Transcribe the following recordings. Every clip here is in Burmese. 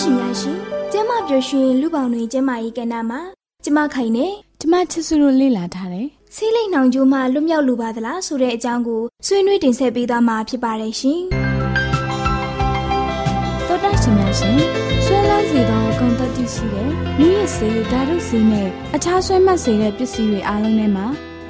ရှင်များရှင်ကျမပျော်ရွှင်လူပေါင်းတွင်ကျမ၏ကဏ္ဍမှာကျမခိုင်နေကျမချစ်စုလို့လေ့လာထားတယ်ဆေးလိမ်နှောင်ကျိုးမှလွတ်မြောက်လိုပါသလားဆိုတဲ့အကြောင်းကိုဆွေးနွေးတင်ဆက်ပေးသွားမှာဖြစ်ပါတယ်ရှင်တော်တာရှင်များရှင်ဆွဲလန်းစေသောဂုဏ်သတ္တိရှိတဲ့မိရစေဓာတ်ရုပ်စေနဲ့အခြားဆွဲမှတ်စေတဲ့ပစ္စည်းတွေအားလုံးထဲမှာ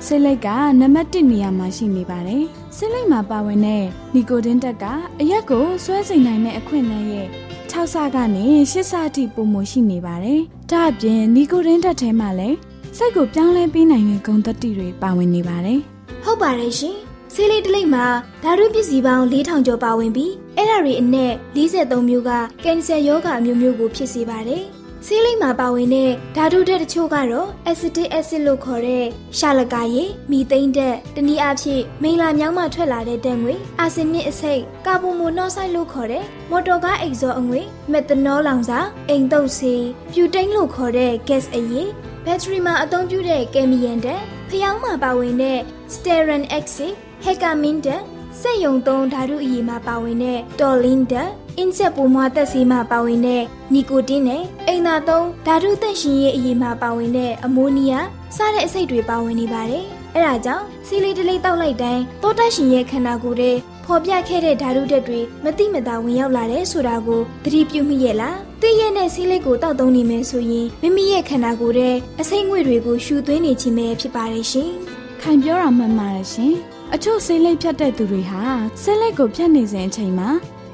ဆေးလိပ်ကနံပါတ်1နေရာမှာရှိနေပါတယ်။ဆေးလိပ်မှာပါဝင်တဲ့နီကိုတင်းတက်ကအရက်ကိုဆွဲစိန်နိုင်တဲ့အခွင့်အရေးရဲ့6ဆကနေ8ဆအထိပုံမရှိနေပါတယ်။ဒါ့အပြင်နီကိုတင်းတက်ထဲမှာလည်းစိတ်ကိုပြောင်းလဲပေးနိုင်တဲ့ဂုဏ်သတ္တိတွေပါဝင်နေပါတယ်။ဟုတ်ပါတယ်ရှင်။ဆေးလိပ်တစ်လိပ်မှာဓာတုပစ္စည်းပေါင်း4000ကျော်ပါဝင်ပြီးအဲ့ဒါတွေအနက်43မျိုးကကင်ဆာရောဂါမျိုးမျိုးကိုဖြစ်စေပါတယ်။ ဆေးလိပ်မှာပါဝင်တဲ့ဓာတုဓာတ်တချို့ကတော့ acetic acid လို့ခေါ်တဲ့ရှာလကာရည်မီသိန်းဓာတ်တနည်းအားဖြင့်မိလာမြောင်းမှထွက်လာတဲ့ဓာတ်ငွေအာဆင်နစ်အဆိပ်ကာဗွန်မိုနော့ဆိုက်လို့ခေါ်တဲ့မော်တော်ကားအိတ်ဇောအငွေမက်သနောလောင်စာအိမ်တုပ်ဆေးပြူတိန်လို့ခေါ်တဲ့ gas အရည်ဘက်ထရီမှာအသုံးပြုတဲ့ကယ်မီယန်ဓာတ်ဖျောင်းမှာပါဝင်တဲ့ stearin acid ဟက်ကမင်းဓာတ်စက်ယုံသုံးဓာတုအရည်မှာပါဝင်တဲ့တော်လင်းဓာတ် အင်းချက်ပူမွားသက်ဆေးမှာပါဝင်တဲ့နီကိုတင်းနဲ့အိမ်သာသုံးဓာတုသန့်ရှင်ရေးအရည်မှာပါဝင်တဲ့အမိုနီးယားစတဲ့အဆိပ်တွေပါဝင်နေပါတယ်။အဲဒါကြောင့်စီလီတလေးတောက်လိုက်တိုင်းတောတရှင်ရဲ့ခန္ဓာကိုယ်ထဲပေါ်ပြခဲ့တဲ့ဓာတုဓာတ်တွေမတိမတာဝင်ရောက်လာတယ်ဆိုတာကိုသတိပြုမိရဲ့လား။သိရဲ့နဲ့စီးလေးကိုတောက်သုံးနေမယ်ဆိုရင်မိမိရဲ့ခန္ဓာကိုယ်ထဲအဆိပ်ငွေ့တွေကိုရှူသွင်းနေခြင်းပဲဖြစ်ပါတယ်ရှင်။ခိုင်ပြောတာမှန်ပါတယ်ရှင်။အချို့ဆေးလိပ်ဖြတ်တဲ့သူတွေဟာဆေးလိပ်ကိုဖြတ်နေစဉ်အချိန်မှာ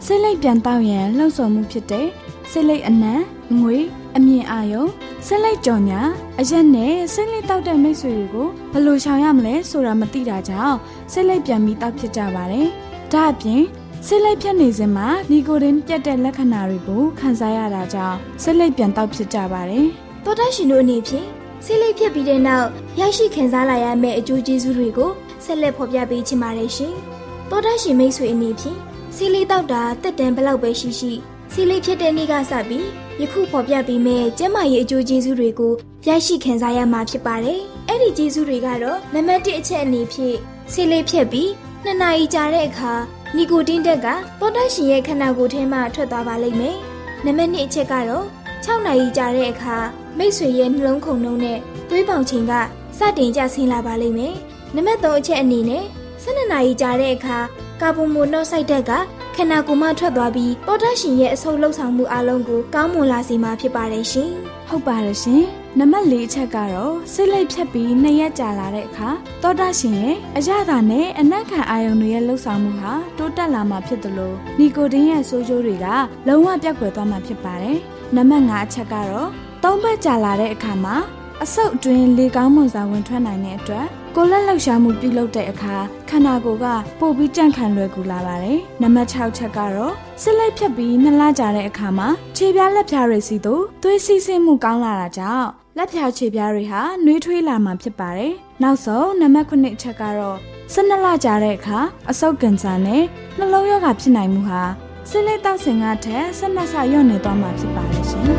ဆေးလိပ်ပြန်တောက်ရန်လှုပ်ဆော်မှုဖြစ်တဲ့ဆေးလိပ်အနံငွေအမြင့်အာယုံဆေးလိပ်ကြော်ညာအရက်နဲ့ဆေးလိပ်တောက်တဲ့မိတ်ဆွေတွေကိုဘယ်လိုရှောင်ရမလဲဆိုတာမသိတာကြောင့်ဆေးလိပ်ပြန်ပြီးတောက်ဖြစ်ကြပါတယ်။ဒါအပြင်ဆေးလိပ်ဖြတ်နေစဉ်မှာနီကိုတင်ပြတ်တဲ့လက္ခဏာတွေကိုခံစားရတာကြောင့်ဆေးလိပ်ပြန်တောက်ဖြစ်ကြပါတယ်။သောတရှင်တို့အနေဖြင့်ဆေးလိပ်ဖြတ်ပြီးတဲ့နောက်ရရှိခံစားလာရမယ့်အကျိုးကျေးဇူးတွေကိုဆက်လက်ဖော်ပြပေးချင်ပါတယ်ရှင်။သောတရှင်မိတ်ဆွေအနေဖြင့် စီလေးတောက်တာတက်တန်ဘလောက်ပဲရှိရှိစီလေးဖြစ်တဲ့နေ့ကစပြီးယခုဖော်ပြပေးမယ့်ကျမရဲ့အကျိုးကျေးဇူးတွေကိုရရှိခံစားရမှာဖြစ်ပါတယ်။အဲ့ဒီကျေးဇူးတွေကတော့နံပါတ်1အချက်အနေဖြင့်စီလေးဖြစ်ပြီးနှစ်နာရီကြာတဲ့အခါနီကိုတင်းတက်ကသောတရှင်ရဲ့ခန္ဓာကိုယ်ထဲမှထွက်သွားပါလိမ့်မယ်။နံပါတ်2အချက်ကတော့6နာရီကြာတဲ့အခါမိတ်ဆွေရဲ့နှလုံးခုန်နှုံးနဲ့သွေးပေါင်ချိန်ကစတင်ကျဆင်းလာပါလိမ့်မယ်။နံပါတ်3အချက်အနေနဲ့12နာရီကြာတဲ့အခါ ကာဗွန်မိုနော့ဆိုက်ဓာတ်ကခန္ဓာကိုယ်မှထွက်သွားပြီးပေါ်တာရှင်ရဲ့အဆုတ်လှုပ်ဆောင်မှုအလုံးကိုကောင်းမွန်လာစေမှာဖြစ်ပါတယ်ရှင်။ဟုတ်ပါတယ်ရှင်။နံပါတ်၄အချက်ကတော့ဆိတ်လိပ်ဖြတ်ပြီးနှစ်ရက်ကြာလာတဲ့အခါတောတာရှင်ရဲ့အရသာနဲ့အနက်ခံအာယုန်တွေရဲ့လှုပ်ဆောင်မှုဟာတိုးတက်လာမှာဖြစ်တယ်လို့နီကိုတင်းရဲ့ဆိုးကျိုးတွေကလုံးဝပြတ်ကွယ်သွားမှာဖြစ်ပါတယ်။နံပါတ်၅အချက်ကတော့သုံးဘက်ကြာလာတဲ့အခါမှာအဆုတ်အတွင်းလေကောင်းမွန်စွာဝင်ထွက်နိုင်တဲ့အတွက် ကိုလက်လှုပ်ရှားမှုပြုလုပ်တဲ့အခါခန္ဓာကိုယ်ကပို့ပြီးကြန့်ခံလွယ်ကူလာပါတယ်။နံပါတ်6ချက်ကတော့စစ်လိုက်ဖြတ်ပြီးနှစ်လကြာတဲ့အခါမှာခြေပြားလက်ဖြားတွေစီသို့သွေးစီးဆင်းမှုကောင်းလာတာကြောင့်လက်ဖြားခြေပြားတွေဟာနှွေးထွေးလာမှာဖြစ်ပါတယ်။နောက်ဆုံးနံပါတ်9ချက်ကတော့12လကြာတဲ့အခါအဆုတ်ကင်ဆာနဲ့နှလုံးရောဂါဖြစ်နိုင်မှုဟာဆေးလိပ်တောက်ဆင်ကထက်ဆက်နက်ဆလျော့နေသွားမှာဖြစ်ပါတယ်ရှင်။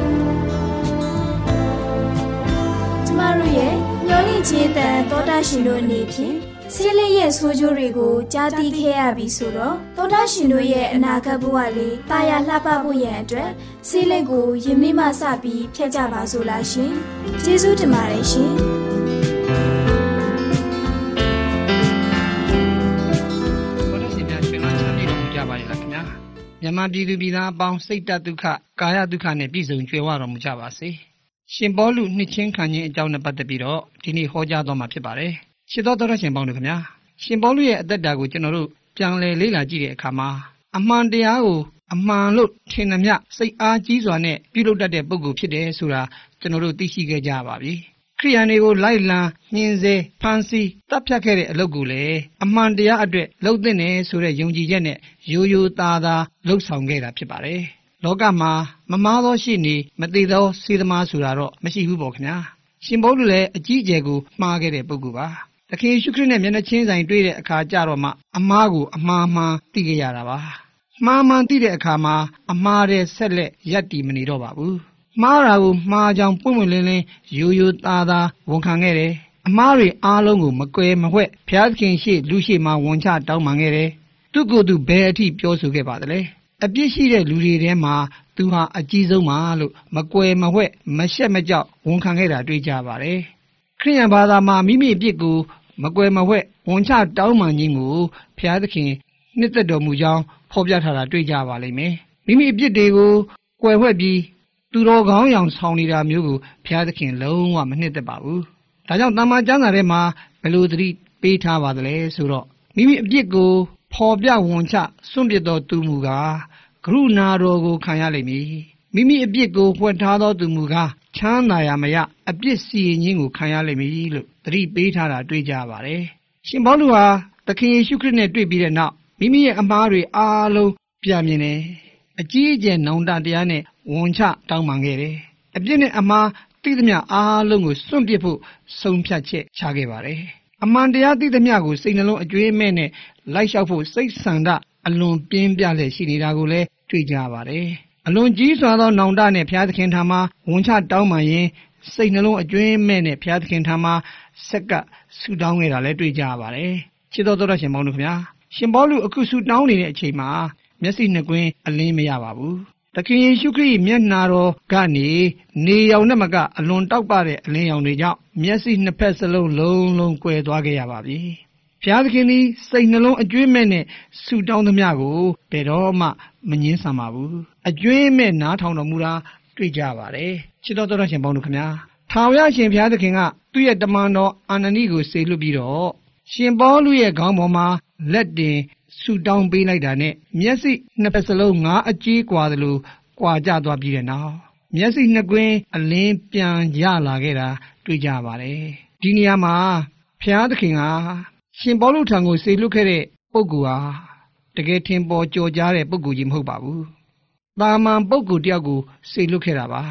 ကျမတို့ရဲ့ မျောလင့်ခြင်းတန်တောတာရှင်တို့အနေဖြင့်ဆေးလေးရဲ့ဆိုးကျိုးတွေကိုကြားသိခဲ့ရပြီဆိုတော့တောတာရှင်တို့ရဲ့အနာဂတ်ဘဝလေးတာယာလှပဖို့ရန်အတွက်ဆေးလေးကိုယမင်းမစပြီးဖျက်ကြပါစို့လားရှင်ကျေးဇူးတင်ပါတယ်ရှင်ဘုရားရှင်များရှင်တော်ချမ်းမြေတော်မူကြပါရဲ့လားခင်ဗျာမြန်မာပြည်သူပြည်သားအပေါင်းစိတ်တဒုက္ခကာယဒုက္ခနဲ့ပြည့်စုံကြွယ်ဝတော်မူကြပါစေ ရှင်ဘောလူနှစ်ချင်းခံခြင်းအကြောင်းနဲ့ပတ်သက်ပြီးတော့ဒီနေ့ဟောကြားတော်မှာဖြစ်ပါတယ်ရှင်းတော်တော်ရှင်ပေါင်းတို့ခင်ဗျာရှင်ဘောလူရဲ့အသက်တာကိုကျွန်တော်တို့ပြန်လည်လေ့လာကြည့်တဲ့အခါမှာအမှန်တရားကိုအမှန်လို့ထင်သမျှစိတ်အားကြီးစွာနဲ့ပြုလုပ်တတ်တဲ့ပုဂ္ဂိုလ်ဖြစ်တယ်ဆိုတာကျွန်တော်တို့သိရှိခဲ့ကြပါပြီခရိယန်တွေကိုလိုက်လံညှင်းဆဲဖန်ဆီးတပ်ဖြတ်ခဲ့တဲ့အလုပ်ကိုလည်းအမှန်တရားအတွက်လှုပ်တဲ့နယ်ဆိုတဲ့ယုံကြည်ချက်နဲ့ရိုးရိုးသားသားလှုပ်ဆောင်ခဲ့တာဖြစ်ပါတယ်။ လောကမှာမမားသောရှိနေမသေးသောစေသမားဆိုတာတော့မရှိဘူးပေါ့ခင်ဗျာ။ရှင်ဘုန်းလူလည်းအကြီးအကျယ်ကိုမှားခဲ့တဲ့ပုဂ္ဂိုလ်ပါ။သခင်ယေရှုခရစ်နဲ့မျက်နှာချင်းဆိုင်တွေ့တဲ့အခါကြတော့မှအမားကိုအမှားမှန်သိခဲ့ရတာပါ။မှားမှန်သိတဲ့အခါမှာအမှားတဲ့ဆက်လက်ရပ်တည်မနေတော့ပါဘူး။မှားတာကိုမှားကြောင်ပွင့်ပွင့်လင်းလင်းရိုးရိုးသားသားဝန်ခံခဲ့တယ်။အမားတွေအားလုံးကိုမကွယ်မဝှက်ဖျားသခင်ရှိလူရှိမှဝန်ချတောင်းပန်ခဲ့တယ်။သူကိုယ်သူဘယ်အထိပြောဆိုခဲ့ပါသလဲ။ အပြစ်ရှိတဲ့လူတွေထဲမှာသူဟာအကြီးဆုံးပါလို့မကွယ်မဝှက်မရှက်မကြောက်ဝန်ခံခဲ့တာတွေ့ကြပါတယ်။ခရိယန်ဘာသာမှာမိမိအပြစ်ကိုမကွယ်မဝှက်ဝန်ချတောင်းပန်ခြင်းကိုဖျားသခင်နှစ်သက်တော်မူကြောင်းဖော်ပြထားတာတွေ့ကြပါလိမ့်မယ်။မိမိအပြစ်တွေကိုကွယ်ဝှက်ပြီးသူတော်ကောင်းအောင်ဆောင်နေတာမျိုးကိုဘုရားသခင်လုံးဝမနှစ်သက်ပါဘူး။ဒါကြောင့်တမန်ကျမ်းစာထဲမှာဘယ်လိုသတိပေးထားပါသလဲဆိုတော့မိမိအပြစ်ကို ဖော်ပြဝန်ချစွန့်ပစ်တော်သူမူကားကရုဏာတော်ကိုခံရလိမ့်မည်။မိမိအပြစ်ကိုဖွက်ထားသောသူမူကားချမ်းသာရမရအပြစ်စီရင်ခြင်းကိုခံရလိမ့်မည်လို့သတိပေးထားတာတွေ့ကြပါတယ်။ရှင်ဘောလူဟာသခင်ယေရှုခရစ်နဲ့တွေ့ပြီးတဲ့နောက်မိမိရဲ့အမှားတွေအားလုံးပြန်မြင်တယ်။အကြီးအကျယ်နောင်တတရားနဲ့ဝန်ချတောင်းပန်ခဲ့တယ်။အပြစ်နဲ့အမှားသိသမျှအားလုံးကိုစွန့်ပစ်ဖို့ဆုံးဖြတ်ချက်ချခဲ့ပါတယ်။ အမှန်တရားသိသမျှကိုစိတ်နှလုံးအကျွေးမဲ့နဲ့လိုက်လျှောက်ဖို့စိတ်ဆန္ဒအလွန်ပြင်းပြလျက်ရှိနေတာကိုလည်းတွေ့ကြပါတယ်။အလွန်ကြီးစွာသောနောင်တနဲ့ဘုရားသခင်ထံမှာဝန်ချတောင်းပန်ရင်စိတ်နှလုံးအကျွေးမဲ့နဲ့ဘုရားသခင်ထံမှာဆက်ကဆူတောင်းခဲ့တာလည်းတွေ့ကြပါတယ်။ချစ်တော်တော်ရှင်ပေါင်းတို့ခင်ဗျာရှင်ဘောလူအခုဆူတောင်းနေတဲ့အချိန်မှာမျက်စိနှစ်ကွင်းအလင်းမရပါဘူး။သခင်ယေရှုခရစ်မျက်နာတော်ကနေနေရောင်နဲ့မကအလွန်တောက်ပတဲ့အလင်းရောင်တွေကြောင့် မျက်စိနှစ်ဖက်စလုံးလုံးလုံးကွယ်သွားခဲ့ရပါပြီ။ဘုရားသခင်သည်စိတ်နှလုံးအကျွေးမဲ့နဲ့ဆူတောင်းသမျှကိုဘယ်တော့မှမငင်းဆန်ပါဘူး။အကျွေးမဲ့နားထောင်တော်မူတာတွေ့ကြပါတယ်။ချစ်တော်တော်ရှင်ပေါင်းတို့ခင်ဗျာ။ထာဝရရှင်ဘုရားသခင်ကသူ့ရဲ့တမန်တော်အာနနိကိုစေလွှတ်ပြီးတော့ရှင်ပေါလုရဲ့ခေါင်းပေါ်မှာလက်တင်ဆူတောင်းပေးလိုက်တာနဲ့မျက်စိနှစ်ဖက်စလုံးငါးအကြီးกว่าသလိုကွာကျသွားပြီးတဲ့နောက်မျက်စိနှစ်ကွင်းအလင်းပြန်ရလာခဲ့တာ တွေ့ကြပါတယ်ဒီနေရာမှာဖျားသခင်ကရှင်ပေါလုထံကိုစေလွတ်ခဲ့တဲ့ပုဂ္ဂိုလ်ဟာတကယ်ထင်ပေါ်ကြော်ကြားတဲ့ပုဂ္ဂိုလ်ကြီးမဟုတ်ပါဘူးတာမန်ပုဂ္ဂိုလ်တယောက်ကိုစေလွတ်ခဲ့တာပါ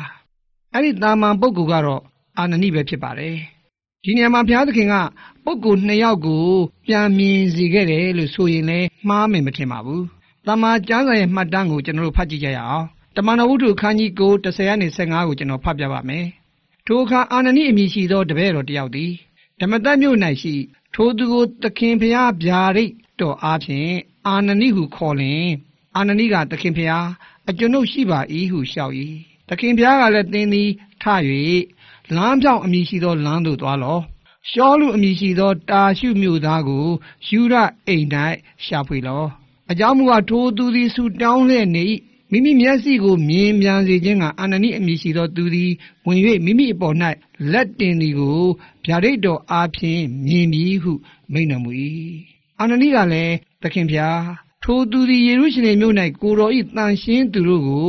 အဲ့ဒီတာမန်ပုဂ္ဂိုလ်ကတော့အာနနိပဲဖြစ်ပါတယ်ဒီနေရာမှာဘုရားသခင်ကပုဂ္ဂိုလ်နှစ်ယောက်ကိုပြန်မြင်စေခဲ့တယ်လို့ဆိုရင်လည်းမှားမယ်မထင်ပါဘူး။တမန်ကျမ်းစာရဲ့မှတ်တမ်းကိုကျွန်တော်တို့ဖတ်ကြည့်ကြရအောင်။တမန်တော်ဝုဒ္ဓခန်းကြီး9 10ကနေ15ကိုကျွန်တော်ဖတ်ပြပါမယ်။ ထိုအခါအာနနိအမည်ရှိသောတပည့်တော်တယောက်သည်ဓမ္မတမြို့၌ရှိ ထိုသူကိုသခင်ဖျားဗျာဒိတ်တော်အားဖြင့်အာနနိဟုခေါ်လင်အာနနိကသခင်ဖျားအကျွန်ုပ်ရှိပါ၏ဟုလျှောက်၏။သခင်ဖျားကလည်းသင်သည်ထ၍လမ်းပြောင်အမည်ရှိသောလမ်းသို့သွားလော့ရှောလူအမည်ရှိသော တာရှုမြို့သားကိုယူရအိမ်၌ရှာဖွေလောအကြောင်းမူကားထိုသူသည်ဆူတောင်းလျက်နေ၏ မိမိမျက်စိကိုမြင်ပြန်စေခြင်းကအာနနိအမည်ရှိသောသူသည်ဝင်၍မိမိအပေါ်၌လက်တင်သည်ကိုဗျာဒိတ်တော်အားဖြင့်မြင်ပြီးဟုမိန့်တော်မူ၏အာနနိကလည်းသခင်ဖျားထိုသူသည်ယေရုရှလင်မြို့၌ကိုတော်၏တန်ရှင်းသူတို့ကို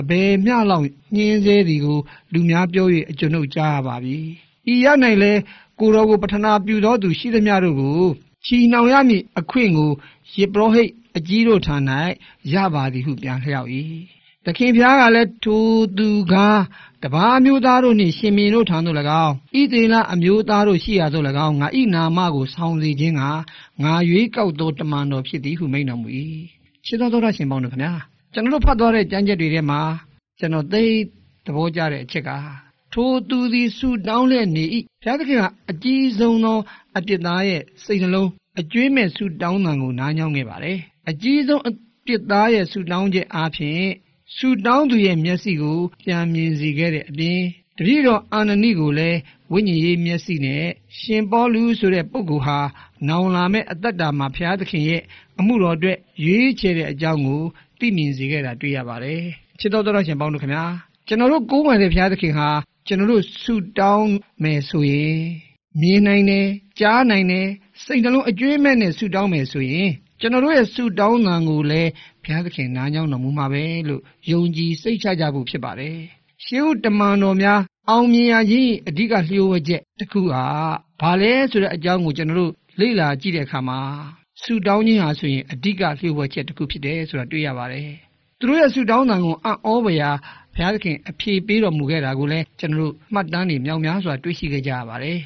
အဘယ်မျှလောက်ညှင်းဆဲသည်ကိုလူများပြော၍အကျွန်ုပ်ကြားရပါပြီ။ဤရ၌လည်းကိုတော်ကိုပထနာပြုသောသူရှိသမျှတို့ကိုချီနှောင်ရမည်အခွင့်ကိုယေပရောဟိတ် အကြီးတို့ထံ၌ရပါသည်ဟုပြန်လျှောက်၏သခင်ဖျားကလည်းထိုသူကားတပါးမျိုးသားတို့နှင့်ရှင်မင်းတို့ထံသို့၎င်းဣသေလအမျိုးသားတို့ရှိရာသို့၎င်းငါဤနာမကိုဆောင်စေခြင်းကငါရွေးကောက်သောတမန်တော်ဖြစ်သည်ဟုမိန့်တော်မူ၏ရှင်းသောသောရှင်ပေါင်းတို့ခင်ဗျာကျွန်တော်တို့ဖတ်သွားတဲ့ကျမ်းချက်တွေထဲမှာကျွန်တော်သိသဘောကျတဲ့အချက်ကထိုသူသည်ဆူတောင်းလျက်နေ၏ဘုရားသခင်ကအကြီးဆုံးသောအပြစ်သားရဲ့စိတ်နှလုံးအကျွေးမဲ့ဆူတောင်းတန်ကိုနားညောင်းခဲ့ပါတယ် အကြီးဆုံးအပြစ်သားရဲ့ဆူတောင်းချက်အားဖြင့်ဆူတောင်းသူရဲ့မျက်စိကိုပြန်မြင်စေခဲ့တဲ့အပြင်တပည့်တော်အာနနိကိုလည်းဝိညာဉ်ရေးမျက်စိနဲ့ရှင်ပေါလုဆိုတဲ့ပုဂ္ဂိုလ်ဟာနောင်လာမဲ့အသက်တာမှာဘုရားသခင်ရဲ့အမှုတော်အတွက်ရွေးချယ်တဲ့အကြောင်းကိုသိမြင်စေခဲ့တာတွေ့ရပါတယ်ချစ်တော်တော်ရှင်ပေါင်းတို့ခင်ဗျာကျွန်တော်တို့ကိုးကွယ်တဲ့ဘုရားသခင်ဟာကျွန်တော်တို့ဆုတောင်းမယ်ဆိုရင်မြင်နိုင်တယ်ကြားနိုင်တယ်စိတ်နှလုံးအကျွေးမဲ့နဲ့ဆုတောင်းမယ်ဆိုရင် ကျွန်တော်တို့ရဲ့ဆုတောင်းတန်ကိုလည်းဘုရားသခင်နားကြောင်းတော်မူမှာပဲလို့ယုံကြည်စိတ်ချကြဖို့ဖြစ်ပါတယ်ရှေးဥတမန်တော်များအောင်မြင်ရခြင်းအဓိကလျှို့ဝှက်ချက်တစ်ခုဟာဘာလဲဆိုတဲ့အကြောင်းကိုကျွန်တော်တို့လေ့လာကြည့်တဲ့အခါမှာဆုတောင်းခြင်းဟာဆိုရင်အဓိကလျှို့ဝှက်ချက်တစ်ခုဖြစ်တယ်ဆိုတာတွေ့ရပါတယ်သူတို့ရဲ့ဆုတောင်းတန်ကိုအံ့ဩဖွယ်ရာဘုရားသခင်အဖြေပေးတော်မူခဲ့တာကိုလည်းကျွန်တော်တို့မှတ်တမ်းနေမြောက်များစွာတွေ့ရှိခဲ့ကြရပါတယ်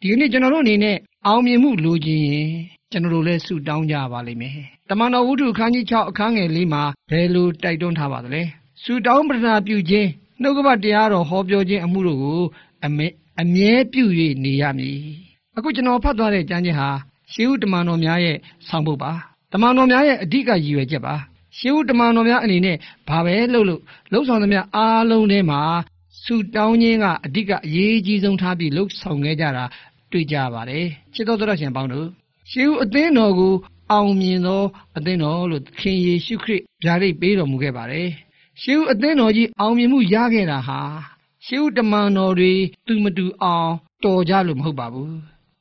ဒီကနေ့ကျွန်တော်တို့အနေနဲ့အောင်မြင်မှုလိုချင်ရင် ကျွန်တော်တို့လည်းဆုတောင်းကြပါလိမ့်မယ်တမန်တော်ဝုဒ္ဓခန်းကြီး6အခန်းငယ်လေးမှာဘယ်လိုတိုက်တွန်းထားပါသလဲဆုတောင်းပတနာပြုခြင်းနှုတ်ကပတ်တရားတော်ဟောပြောခြင်းအမှုတို့ကိုအမေအမြဲပြု၍နေရမည်အခုကျွန်တော်ဖတ်သွားတဲ့ကျမ်းချင်းဟာရှေးဥတမန်တော်များရဲ့ဆောင်ပုဒ်ပါတမန်တော်များရဲ့အဓိကရည်ရွယ်ချက်ပါရှေးဥတမန်တော်များအနေနဲ့ဘာပဲလုပ်လို့လှုပ်ဆောင်သမျှအားလုံးထဲမှာဆူတောင်းခြင်းကအဓိကအရေးကြီးဆုံးထားပြီးလှုပ်ဆောင်ခဲ့ကြတာတွေ့ကြပါတယ်ချစ်တော်တော်ရှင်ပေါင်းတို့ ရှေးဥအသင်းတော်ကို အောင်မြင်သောအသင်းတော်လို့ခင်ယေရှုခရစ်ဗျာဒိတ်ပေးတော်မူခဲ့ပါတယ်ရှေးဥအသင်းတော်ကြီးအောင်မြင်မှုရခဲ့တာဟာရှေးဥတမန်တော်တွေသူမတူအောင်တော်ကြလို့မဟုတ်ပါဘူး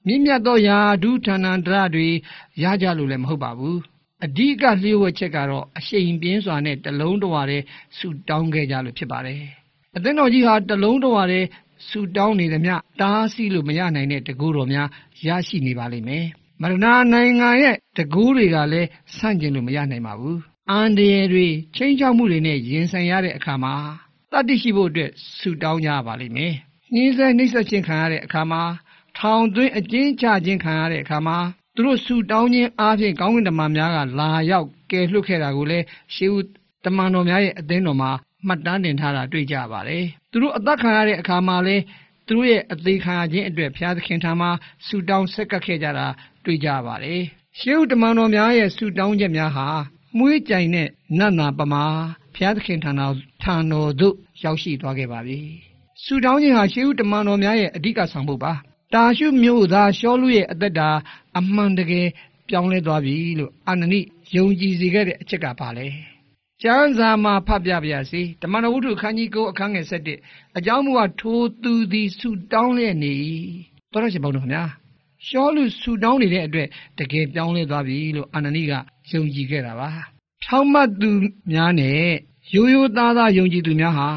မြင့်မြတ်သောယာဒုဌာနန္တရတွေရကြလို့လည်းမဟုတ်ပါဘူးအဓိကလျှို့ဝှက်ချက်ကတော့အရှိန်ပြင်းစွာနဲ့တလုံးတဝါတဲ့ဆူတောင်းခဲ့ကြလို့ဖြစ်ပါတယ်အသင်းတော်ကြီးဟာတလုံးတဝါတဲ့ဆူတောင်းနေသည်မြတားဆီးလို့မရနိုင်တဲ့တကူတော်များရရှိနေပါလိမ့်မယ် မရဏနိုင်ငံရဲ့တကူတွေကလည်းဆန့်ကျင်လို့မရနိုင်ပါဘူးအန္တရာယ်တွေချင်းချောက်မှုတွေနဲ့ရင်ဆိုင်ရတဲ့အခါမှာတတ္တိရှိဖို့အတွက်ဆူတောင်းကြပါလိမ့်မယ်နှင်းစဲနှိမ့်ဆက်ခြင်းခံရတဲ့အခါမှာထောင်သွင်းအကျဉ်းချခြင်းခံရတဲ့အခါမှာသူတို့ဆူတောင်းခြင်းအားဖြင့်ကောင်းကင်တမန်များကလာရောက်ကယ်လွတ်ခဲ့တာကိုလည်းရှေးဦးတမန်တော်များရဲ့အသင်းတော်မှာမှတ်တမ်းတင်ထားတာတွေ့ကြပါတယ်။သူတို့အသက်ခံရတဲ့အခါမှာလည်း သူတို့ရဲ့အသေးခံရခြင်းအတွက်ဘုရားသခင်ထံမှာဆူတောင်းဆက်ကပ်ခဲ့ကြတာတွေ့ကြပါတယ်။ရှေးဦးတမန်တော်များရဲ့ဆူတောင်းချက်များဟာမွေးကြိုင်တဲ့နတ်နာပမာဘုရားသခင်ထံတော်ထံတော်သို့ရောက်ရှိသွားခဲ့ပါပြီ။ဆူတောင်းခြင်းဟာရှေးဦးတမန်တော်များရဲ့အဓိကဆောင်ဖို့ပါ။တာရှုမျိုးသားရှောလူရဲ့အသက်တာအမှန်တကယ်ပြောင်းလဲသွားပြီလို့အာနနိယုံကြည်စေခဲ့တဲ့အချက်ကပါလေ ကျမ်းစာမှာဖတ်ပြပါရစေတမန်တော်ဝုဒ္ဓခန်းကြီး9အခန်းငယ်7အကြောင်းမူကားထိုသူသည်ဆူတောင်းလျက်နေတော်ရရှင်ပေါင်းတို့ခင်ဗျာရှောလူဆူတောင်းနေတဲ့အတွက်တကယ်ပြောင်းလဲသွားပြီလို့အာနနိကယုံကြည်ခဲ့တာပါဖြောင်းမတ်သူများနဲ့ရိုးရိုးသားသားယုံကြည်သူများဟာ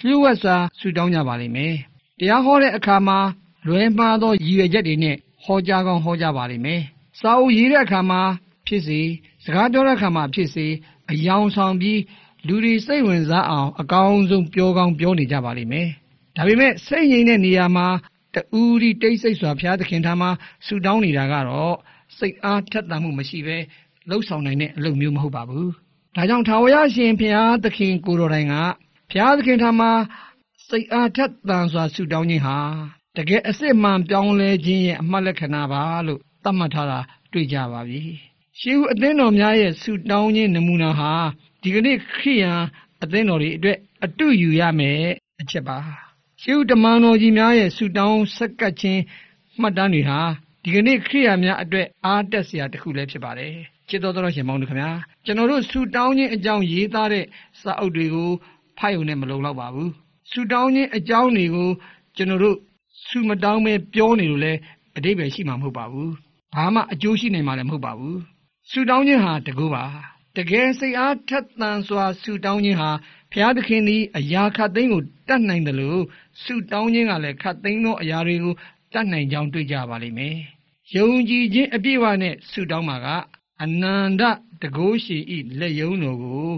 လျှို့ဝှက်စွာဆူတောင်းကြပါလိမ့်မယ်တရားဟောတဲ့အခါမှာလွဲမှားသောရည်ရွယ်ချက်တွေနဲ့ဟောကြားကောင်းဟောကြားပါလိမ့်မယ်။စာအုပ်ရေးတဲ့အခါမှာဖြစ်စေစကားပြောတဲ့အခါမှာဖြစ်စေ အယောင်ဆောင်ပြီးလူတွေစိတ်ဝင်စားအောင် အကောင်းဆုံးပြောကောင်းပြောနေကြပါလိမ့်မယ်။ဒါပေမဲ့စိတ်ငြိမ်တဲ့နေရာမှာတူရီတိတ်ဆိတ်စွာဘုရားသခင်ထံမှာဆူတောင်းနေတာကတော့စိတ်အားထက်သန်မှုမရှိဘဲလှုပ်ဆောင်နိုင်တဲ့အလုပ်မျိုးမဟုတ်ပါဘူး။ဒါကြောင့်ထာဝရရှင်ဘုရားသခင်ကိုတော်တိုင်ကဘုရားသခင်ထံမှာစိတ်အားထက်သန်စွာဆူတောင်းခြင်းဟာတကယ်အစစ်မှန်ပြောင်းလဲခြင်းရဲ့အမှတ်လက္ခဏာပါလို့သတ်မှတ်ထားတာတွေ့ကြပါပြီ။ ရှေးဦးအသင်းတော်များရဲ့ဆူတောင်းခြင်းနမူနာဟာဒီကနေ့ခရိယန်အသင်းတော်တွေအတွက်အတူယူရမယ်အချက်ပါ။ရှေးဦးတမန်တော်ကြီးများရဲ့ဆူတောင်းဆက်ကပ်ခြင်းမှတ်တမ်းတွေဟာဒီကနေ့ခရိယာများအတွက်အားတက်စရာတစ်ခုလည်းဖြစ်ပါတယ်။ချစ်တော်တော်ရှင်ပေါင်းတို့ခင်ဗျာကျွန်တော်တို့ဆူတောင်းခြင်းအကြောင်းရေးသားတဲ့စာအုပ်တွေကိုဖတ်ရုံနဲ့မလုံလောက်ပါဘူး။ဆူတောင်းခြင်းအကြောင်းတွေကိုကျွန်တော်တို့ဆူမတောင်းပဲပြောနေလို့လဲအတိပ္ပယ်ရှိမှာမဟုတ်ပါဘူးဘာမှအကျိုးရှိနိုင်မှာလည်းမဟုတ်ပါဘူး ဆူတောင်းခြင်းဟာတကူပါတကယ်စိတ်အားထက်သန်စွာဆူတောင်းခြင်းဟာဘုရားသခင်သည်အရာခတ်သိမ်းကိုတတ်နိုင်တယ်လို့ဆူတောင်းခြင်းကလည်းခတ်သိမ်းသောအရာတွေကိုတတ်နိုင်ကြောင်းတွေ့ကြပါလိမ့်မယ်ယုံကြည်ခြင်းအပြည့်အဝနဲ့ဆူတောင်းမှာကအနန္တတကိုးရှိဤလက်ယုံတော်ကို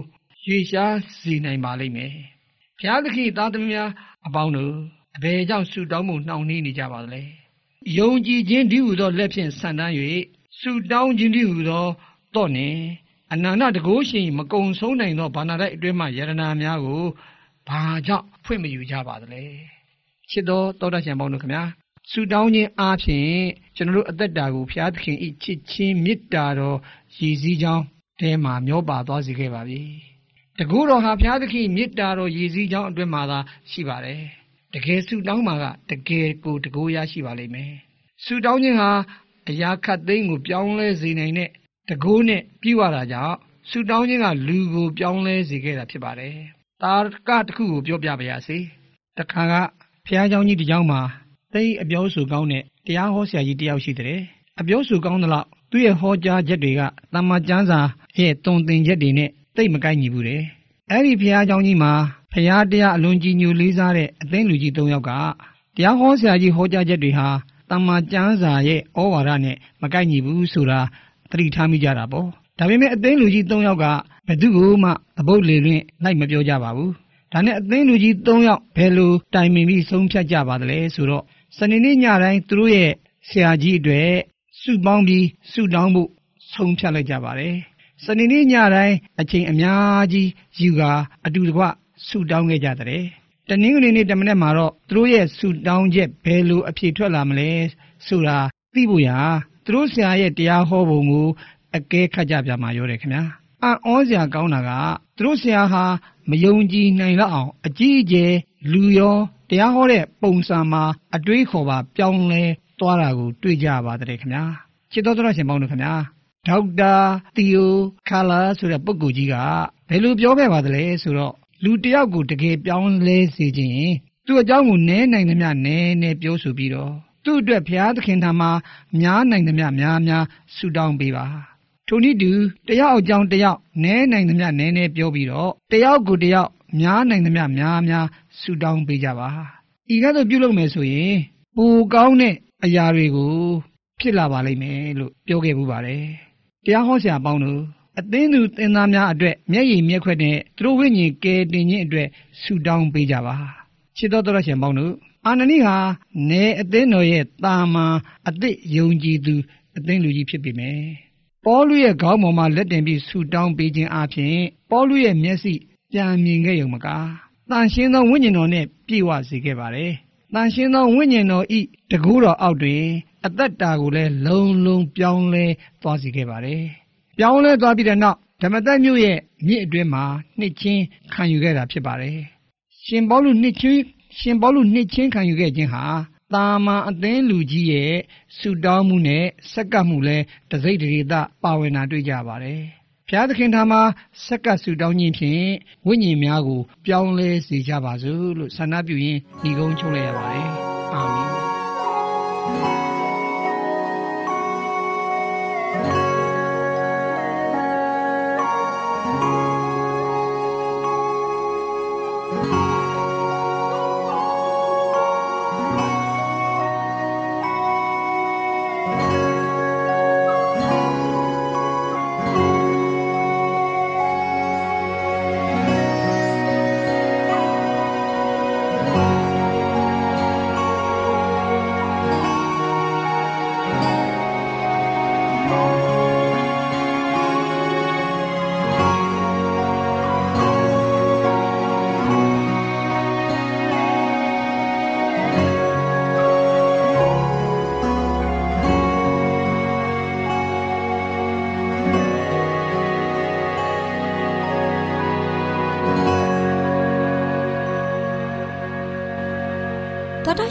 ရွေရှားစေနိုင်ပါလိမ့်မယ်ဘုရားသခင်သားသမီးများအပေါင်းတို့အဘယ်ကြောင့်ဆုတောင်းမှုနှောင့်နှေးနေကြပါသလဲယုံကြည်ခြင်းဒီဟုသောလက်ဖြင့်ဆန်တန်း၍ ဆုတောင်းခြင်းဒီဟုသောတော့နေအနန္တတကုရှင်မကုံဆုံးနိုင်သောဘာနာတိုက်အတွင်းမှယရနာများကိုဘာကြောင့်ဖွင့်မယူကြပါသလဲချစ်တော်တောတရှင်ပေါင်းတို့ခမညာဆုတောင်းခြင်းအားဖြင့်ကျွန်တော်တို့အသက်တာကိုဘုရားသခင်ဤချစ်ချင်းမေတ္တာတော်ရည်စည်းကြောင်းတဲမှာမျောပါသွားစေခဲ့ပါပြီတကူတော်ဟာဘုရားသခင်မေတ္တာတော်ရည်စည်းကြောင်းအတွင်းမှာသာရှိပါတယ်တကယ်ဆုတောင်းမှာကတကယ်ကိုတကူရရှိပါလိမ့်မယ်ဆုတောင်းခြင်းဟာ အရာခတ်သိမ်းကိုပြောင်းလဲစေနိုင်တဲ့တကူနဲ့ပြုရတာကြောင့်ဆုတောင်းခြင်းကလူကိုပြောင်းလဲစေခဲ့တာဖြစ်ပါတယ်တာကတစ်ခုကိုပြောပြပါရစေတခါကဘုရားเจ้าကြီးတစ်ကြောင်းမှာသိအပြောဆိုကောင်းတဲ့တရားဟောဆရာကြီးတယောက်ရှိတဲ့အပြောဆိုကောင်းသလောက်သူ့ရဲ့ဟောကြားချက်တွေကတမ္မာကျမ်းစာရဲ့တုံသင်ချက်တွေနဲ့သိမကိုက်ညီဘူးတဲ့အဲ့ဒီဘုရားเจ้าကြီးမှာဘုရားတရားအလွန်ကြီးညိုလေးစားတဲ့အသင်းလူကြီး၃ယောက်ကတရားဟောဆရာကြီးဟောကြားချက်တွေဟာ တမ္မာကျမ်းစာရဲ့ဩဝါဒနဲ့မကိုက်ညီဘူးဆိုတာသတိထားမိကြတာပေါ့ဒါပေမဲ့အသင်းလူကြီး၃ယောက်ကဘယ်သူ့ကိုမှသဘုတ်လေလွင့်လိုက်မပြောကြပါဘူးဒါနဲ့အသင်းလူကြီး၃ယောက်ဘယ်လိုတိုင်ပင်ပြီးဆုံးဖြတ်ကြပါသလဲဆိုတော့စနေနေ့ညတိုင်းသူတို့ရဲ့ဆရာကြီးအတွက်စုပေါင်းပြီးစုတောင်းဖို့ဆုံးဖြတ်လိုက်ကြပါတယ်။စနေနေ့ညတိုင်းအချိန်အများကြီးယူကာအတူတကွစုတောင်းခဲ့ကြတဲ့။ တနင်္ဂနွေနေ့တမနေ့မှာတော့သူတို့ရဲ့စုတောင်းချက်ဘယ်လိုအဖြေထွက်လာမလဲဆိုတာသိဖို့ရာသူတို့ဆရာရဲ့တရားဟောပုံကိုအကဲခတ်ကြပြမှာရောတယ်ခင်ဗျာ။အံ့ဩစရာကောင်းတာကသူတို့ဆရာဟာမယုံကြည်နိုင်လောက်အောင်အကြီးအကျယ်လူရောတရားဟောတဲ့ပုံစံမှာအတွေးခေါ်ပါပြောင်းလဲသွားတာကိုတွေ့ကြပါတဲ့ခင်ဗျာချစ်တော်တော်ရှင်ပေါင်းတို့ခင်ဗျာဒေါက်တာသီယိုခါလာဆိုတဲ့ပုဂ္ဂိုလ်ကြီးကဘယ်လိုပြောခဲ့ပါသလဲဆိုတော့ လူတယောက်ကိုတကယ်ပြောင်းလဲစေခြင်းသူ့အကြောင်းကိုနဲနိုင်သမျှနဲနဲပြောဆိုပြီးတော့သူ့အတွက်ဘုရားသခင်ထံမှာများနိုင်သမျှများများဆုတောင်းပေးပါထိုနည်းတူတယောက်အကြောင်းတယောက်နဲနိုင်သမျှနဲနဲပြောပြီးတော့တယောက်ကိုတယောက်များနိုင်သမျှများများဆုတောင်းပေးကြပါဤကားသို့ပြုလုပ်မယ်ဆိုရင်ပိုကောင်းတဲ့အရာတွေကို ဖြစ်လာပါလိမ့်မယ်လို့ပြောခဲ့မှုပါတယ်တရားဟောဆရာပေါင်းတို့ အသင်းသူသင်သားများအတွက်မျက်ရည်မျက်ခွက်နဲ့သူတို့ဝိညာဉ်ကယ်တင်ခြင်းအတွက်ဆုတောင်းပေးကြပါချစ်တော်တော်ရှင်ပေါင်းတို့အာနနိဟာနေအသင်းတော်ရဲ့တာမန်အသစ်ယုံကြည်သူအသင်းလူကြီးဖြစ်ပေမယ်ပေါလုရဲ့ခေါင်းပေါ်မှာလက်တင်ပြီးဆုတောင်းပေးခြင်းအပြင်ပေါလုရဲ့မျက်စိပြန်မြင်ခဲ့ရုံမကတန်ရှင်းသောဝိညာဉ်တော်နဲ့ပြည့်ဝစေခဲ့ပါတယ်။တန်ရှင်းသောဝိညာဉ်တော်ဤတကူတော်အောက်တွင်အသက်တာကိုလည်းလုံလုံပြောင်းလဲသွားစေခဲ့ပါတယ်။ ပြောင်းလဲသွားပြီးတဲ့နောက်ဓမ္မသက်မြို့ရဲ့မြစ်အတွင်းမှာနှစ်ချင်းခံယူခဲ့တာဖြစ်ပါတယ်။ရှင်ပေါလုနှစ်ချင်းရှင်ပေါလုနှစ်ချင်းခံယူခဲ့ခြင်းဟာတာမန်အသင်းလူကြီးရဲ့ဆူတောင်းမှုနဲ့စက္ကပ်မှုလဲတစိမ့်တရေသပါဝင်တာတွေ့ကြပါတယ်။ဘုရားသခင်ထာမှာဆက်ကပ်ဆူတောင်းခြင်းဖြင့်ဝိညာဉ်များကို ပြောင်းလဲစေကြပါစို့လို့ဆန္ဒပြုရင်းညီကုန်းချုပ်လိုက်ရပါတယ်အာမင်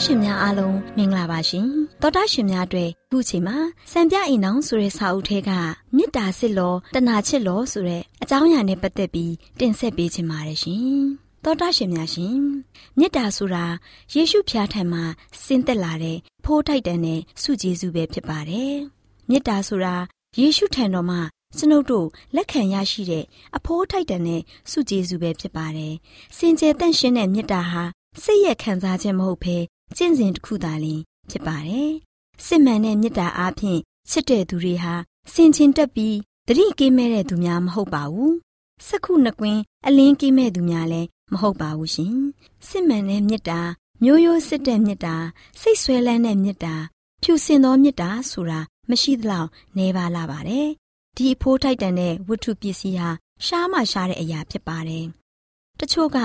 ရှင်များအားလုံးမင်္ဂလာပါရှင်တော်တာရှင်များအတွက်ခုချိန်မှာစံပြအိမ်အောင်ဆိုတဲ့စာအုပ်ထဲကမေတ္တာစစ်လောတနာချစ်လောဆိုတဲ့အကြောင်းအရာနဲ့ပတ်သက်ပြီးတင်ဆက်ပေးချင်ပါတယ်ရှင်တော်တာရှင်များရှင်မေတ္တာဆိုတာယေရှုဖျားထံမှာဆင်းသက်လာတဲ့ဖိုးထိုက်တန်တဲ့စုကျေးဇူးပဲဖြစ်ပါတယ်မေတ္တာဆိုတာယေရှုထံတော်မှာကျွန်ုပ်တို့လက်ခံရရှိတဲ့အဖိုးထိုက်တန်တဲ့စုကျေးဇူးပဲဖြစ်ပါတယ်စင်ကြယ်တန့်ရှင်းတဲ့မေတ္တာဟာစိတ်ရဲ့ခံစားခြင်းမဟုတ်ဘဲ ကျင့်စဉ်တစ်ခုသာလျှင်ဖြစ်ပါတယ်။စစ်မှန်တဲ့မေတ္တာအားဖြင့်ချစ်တဲ့သူတွေဟာစင်ချင်းတက်ပြီးတတိကင်းမဲ့တဲ့သူများမဟုတ်ပါဘူး။စက္ခုနှစ်ကွင်းအလင်းကင်းမဲ့သူများလည်းမဟုတ်ပါဘူးရှင်စစ်မှန်တဲ့မေတ္တာမျိုးရိုးစစ်တဲ့မေတ္တာစိတ်ဆွဲလန်းတဲ့မေတ္တာဖြူစင်သောမေတ္တာဆိုတာမရှိသလောက်နေပါလာပါတယ်ဒီအဖိုးထိုက်တန်တဲ့ဝတ္ထုပစ္စည်းဟာရှားမှရှားတဲ့အရာဖြစ်ပါတယ်တချို့က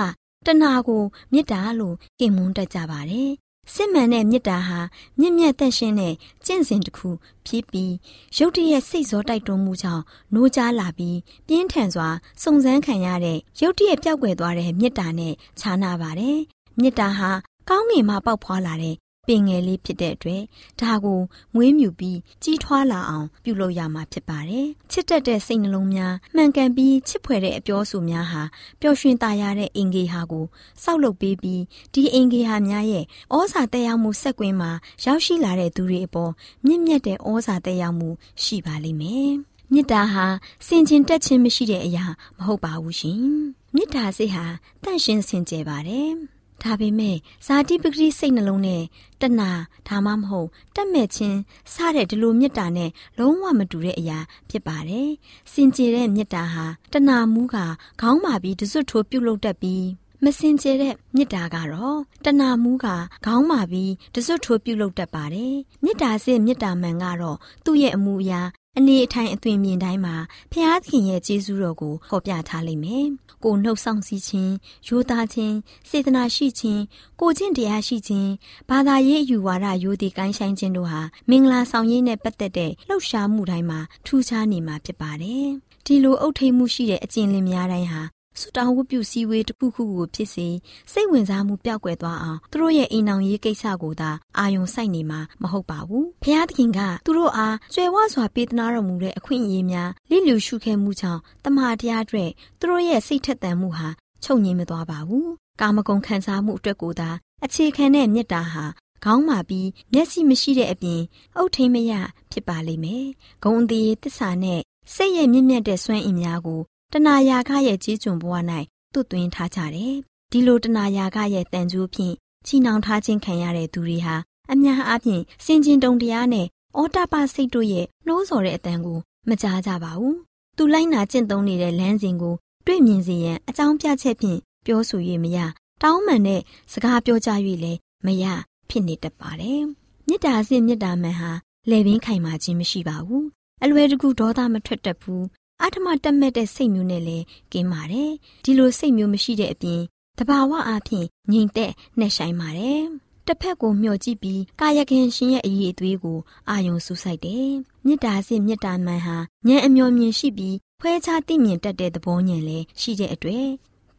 တဏှာကိုမေတ္တာလို့ကင်မွန်းတတ်ကြပါတယ် စစ်မှန်တဲ့မေတ္တာဟာမြင့်မြတ်သက်ရှင်တဲ့ကျင့်စဉ်တစ်ခုဖြစ်ပြီးရုတ်တရက်စိတ်စောတိုက်တွန်းမှုကြောင့်နိုးကြားလာပြီးပြင်းထန်စွာစုံစမ်းခံရတဲ့ရုတ်တရက်ပျောက်ကွယ်သွားတဲ့မေတ္တာနဲ့ခြားနာပါတယ်။မေတ္တာဟာကောင်းငင်မှာပေါက်ဖွာလာတဲ့ ပင်ငယ်လေးဖြစ်တဲ့အတွက်ဒါကိုမွေးမြူပြီးကြီးထွားလာအောင်ပြုလုပ်ရမှာဖြစ်ပါတယ်။ချစ်တတ်တဲ့စိတ်နှလုံးများမှန်ကန်ပြီးချစ်ဖွယ်တဲ့အပြောဆိုများဟာပျော်ရွှင်သာယာတဲ့အင်္ဂေဟာကိုစောက်လုပ်ပေးပြီးဒီအင်္ဂေဟာများရဲ့ဩဇာတက်ရောက်မှုစက်ကွင်းမှာရောက်ရှိလာတဲ့သူတွေအပေါ်မြင့်မြတ်တဲ့ဩဇာတက်ရောက်မှုရှိပါလိမ့်မယ်။မေတ္တာဟာစင်ကျင်တက်ခြင်းမရှိတဲ့အရာမဟုတ်ပါဘူးရှင်။မေတ္တာစိတ်ဟာတန့်ရှင်းစင်ကြယ်ပါတယ်။ ဒါပေမဲ့ဇာတိပဂတိစိတ်နှလုံးနဲ့တဏှာဒါမှမဟုတ်တက်မဲ့ခြင်းစတဲ့ဒီလိုမေတ္တာနဲ့လုံးဝမတူတဲ့အရာဖြစ်ပါတယ်။စင်ကြယ်တဲ့မေတ္တာဟာတဏှာမူးကခေါင်းမာပြီးတစွတ်ထိုးပြုတ်လုတတ်ပြီးမစင်ကြယ်တဲ့မေတ္တာကတော့တဏှာမူးကခေါင်းမာပြီးတစွတ်ထိုးပြုတ်လုတတ်ပါတယ်။မေတ္တာစစ်မေတ္တာမှန်ကတော့သူ့ရဲ့အမူအရာအနေအထိုင်အသွင်မြင်တိုင်းမှာဖျားသခင်ရဲ့ကျေးဇူးတော်ကိုဟောပြထားလိမ့်မယ်။ ကိုနှုတ်ဆောင်စည်းခြင်း၊ရိုသားခြင်း၊စေတနာရှိခြင်း၊ကိုချင်းတရားရှိခြင်း၊ဘာသာရေးအယူဝါဒရိုသေကိုင်းဆိုင်ခြင်းတို့ဟာမင်္ဂလာဆောင်ရေးနဲ့ပတ်သက်တဲ့လှုပ်ရှားမှုတိုင်းမှာထူးခြားနေမှာဖြစ်ပါတယ်။ဒီလိုအုပ်ထိပ်မှုရှိတဲ့အကျင့်လင်များတိုင်းဟာ ဆူတောင်းဝတ်ပြုစည်းဝေးတစ်ခုခုကိုဖြစ်စေစိတ်ဝင်စားမှုပျောက်ကွယ်သွားအောင်သူတို့ရဲ့အိမ်အောင်ရေးကိစ္စကိုသာအာယုံစိုက်နေမှာမဟုတ်ပါဘူး။ဖျားသခင်ကသူတို့အားကျွယ်ဝစွာပေးသနာတော်မူတဲ့အခွင့်အရေးများလိလူရှုခဲ့မှုကြောင့်တမန်တရားအတွက်သူတို့ရဲ့စိတ်ထက်သန်မှုဟာချုပ်ငြိမ်မသွားပါဘူး။ကာမဂုဏ်ခံစားမှုအတွက်ကိုသာအခြေခံတဲ့မေတ္တာဟာခေါင်းမာပြီးမျက်စိမရှိတဲ့အပြင်အုတ်ထိန်မရဖြစ်ပါလိမ့်မယ်။ဂုံတည်တစ္ဆာနဲ့စိတ်ရဲ့မြင့်မြတ်တဲ့စွမ်းအင်များကို တဏှာယာခရဲ့ကြီးကျွံဘဝ၌သွတ်သွင်းထားကြတယ်။ဒီလိုတဏှာယာခရဲ့တန်ကြိုးဖြင့်ချီနှောင်ထားခြင်းခံရတဲ့သူတွေဟာအများအားဖြင့်စင်ကျင်တုံတရားနဲ့အောတပစိတ်တို့ရဲ့နှိုးဆော်တဲ့အတန်ကိုမကြားကြပါဘူး။သူလိုက်နာကျင့်သုံးနေတဲ့လမ်းစဉ်ကိုတွေ့မြင်စေရန်အကြောင်းပြချက်ဖြင့်ပြောဆို၍မရတောင်းမှန်တဲ့စကားပြောကြ၍လည်းမရဖြစ်နေတတ်ပါတယ်။မေတ္တာစစ်မေတ္တာမှန်ဟာလေပင်ခိုင်မာခြင်းမရှိပါဘူး။အလွယ်တကူဒေါသမထွက်တတ်ဘူး အာထမတက်မဲ့တဲ့စိတ်မျိုးနဲ့လည်းကင်းပါတယ်ဒီလိုစိတ်မျိုးမရှိတဲ့အပြင်တဘာဝအားဖြင့်ငြိမ်သက်နှက်ဆိုင်ပါတယ်တစ်ဖက်ကိုမျှော်ကြည့်ပြီးကာယကံရှင်ရဲ့အရေးအသွေးကိုအာယုံစူးစိုက်တယ်မေတ္တာစစ်မေတ္တာမှန်ဟာဉာဏ်အမျှော်မြင်ရှိပြီးခွဲခြားသိမြင်တတ်တဲ့သဘောဉာဏ်လည်းရှိတဲ့အတွက်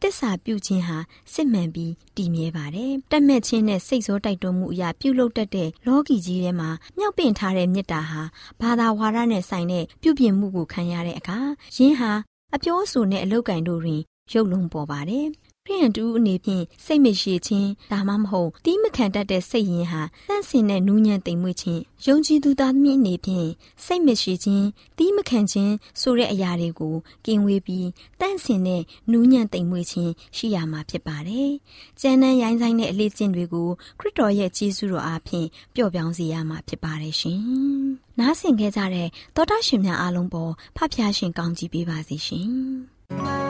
တစ္ဆာပြုခြင်းဟာစစ်မှန်ပြီးတည်မြဲပါတယ်။တက်မဲ့ခြင်းနဲ့စိတ်ဆိုးတိုက်တွန်းမှုအရာပြုလုပ်တတ်တဲ့လောကီကြီးထဲမှာမြောက်ပင့်ထားတဲ့မေတ္တာဟာဘာသာဝါဒနဲ့ဆိုင်တဲ့ပြုပြင်မှုကိုခံရတဲ့အခါယင်းဟာအပြောအဆိုနဲ့အလောက်ကင်တို့တွင်ရုပ်လုံးပေါ်ပါတယ်။ခ ရိယန်တူအနေဖြင့်စိတ်မရှိခြင်းဒါမှမဟုတ်တီးမခံတတ်တဲ့စိတ်ရင်းဟာတန့်စင်တဲ့နူးညံ့သိမ်မွေ့ခြင်းယုံကြည်သူသားသမီးအနေဖြင့်စိတ်မရှိခြင်းတီးမခံခြင်းဆိုတဲ့အရာတွေကိုကင်ဝေးပြီးတန့်စင်တဲ့နူးညံ့သိမ်မွေ့ခြင်းရှိရမှာဖြစ်ပါတယ်။ကျမ်းမ်းရိုင်းဆိုင်တဲ့အလေးကျင့်တွေကိုခရစ်တော်ရဲ့ကြီးစုတော်အားဖြင့်ပျော့ပြောင်းစေရမှာဖြစ်ပါတယ်ရှင်။နားဆင်ခဲ့ကြတဲ့သောတာရှင်များအားလုံးပေါ်ဖဖျားရှင်ကောင်းကြီးပေးပါစေရှင်။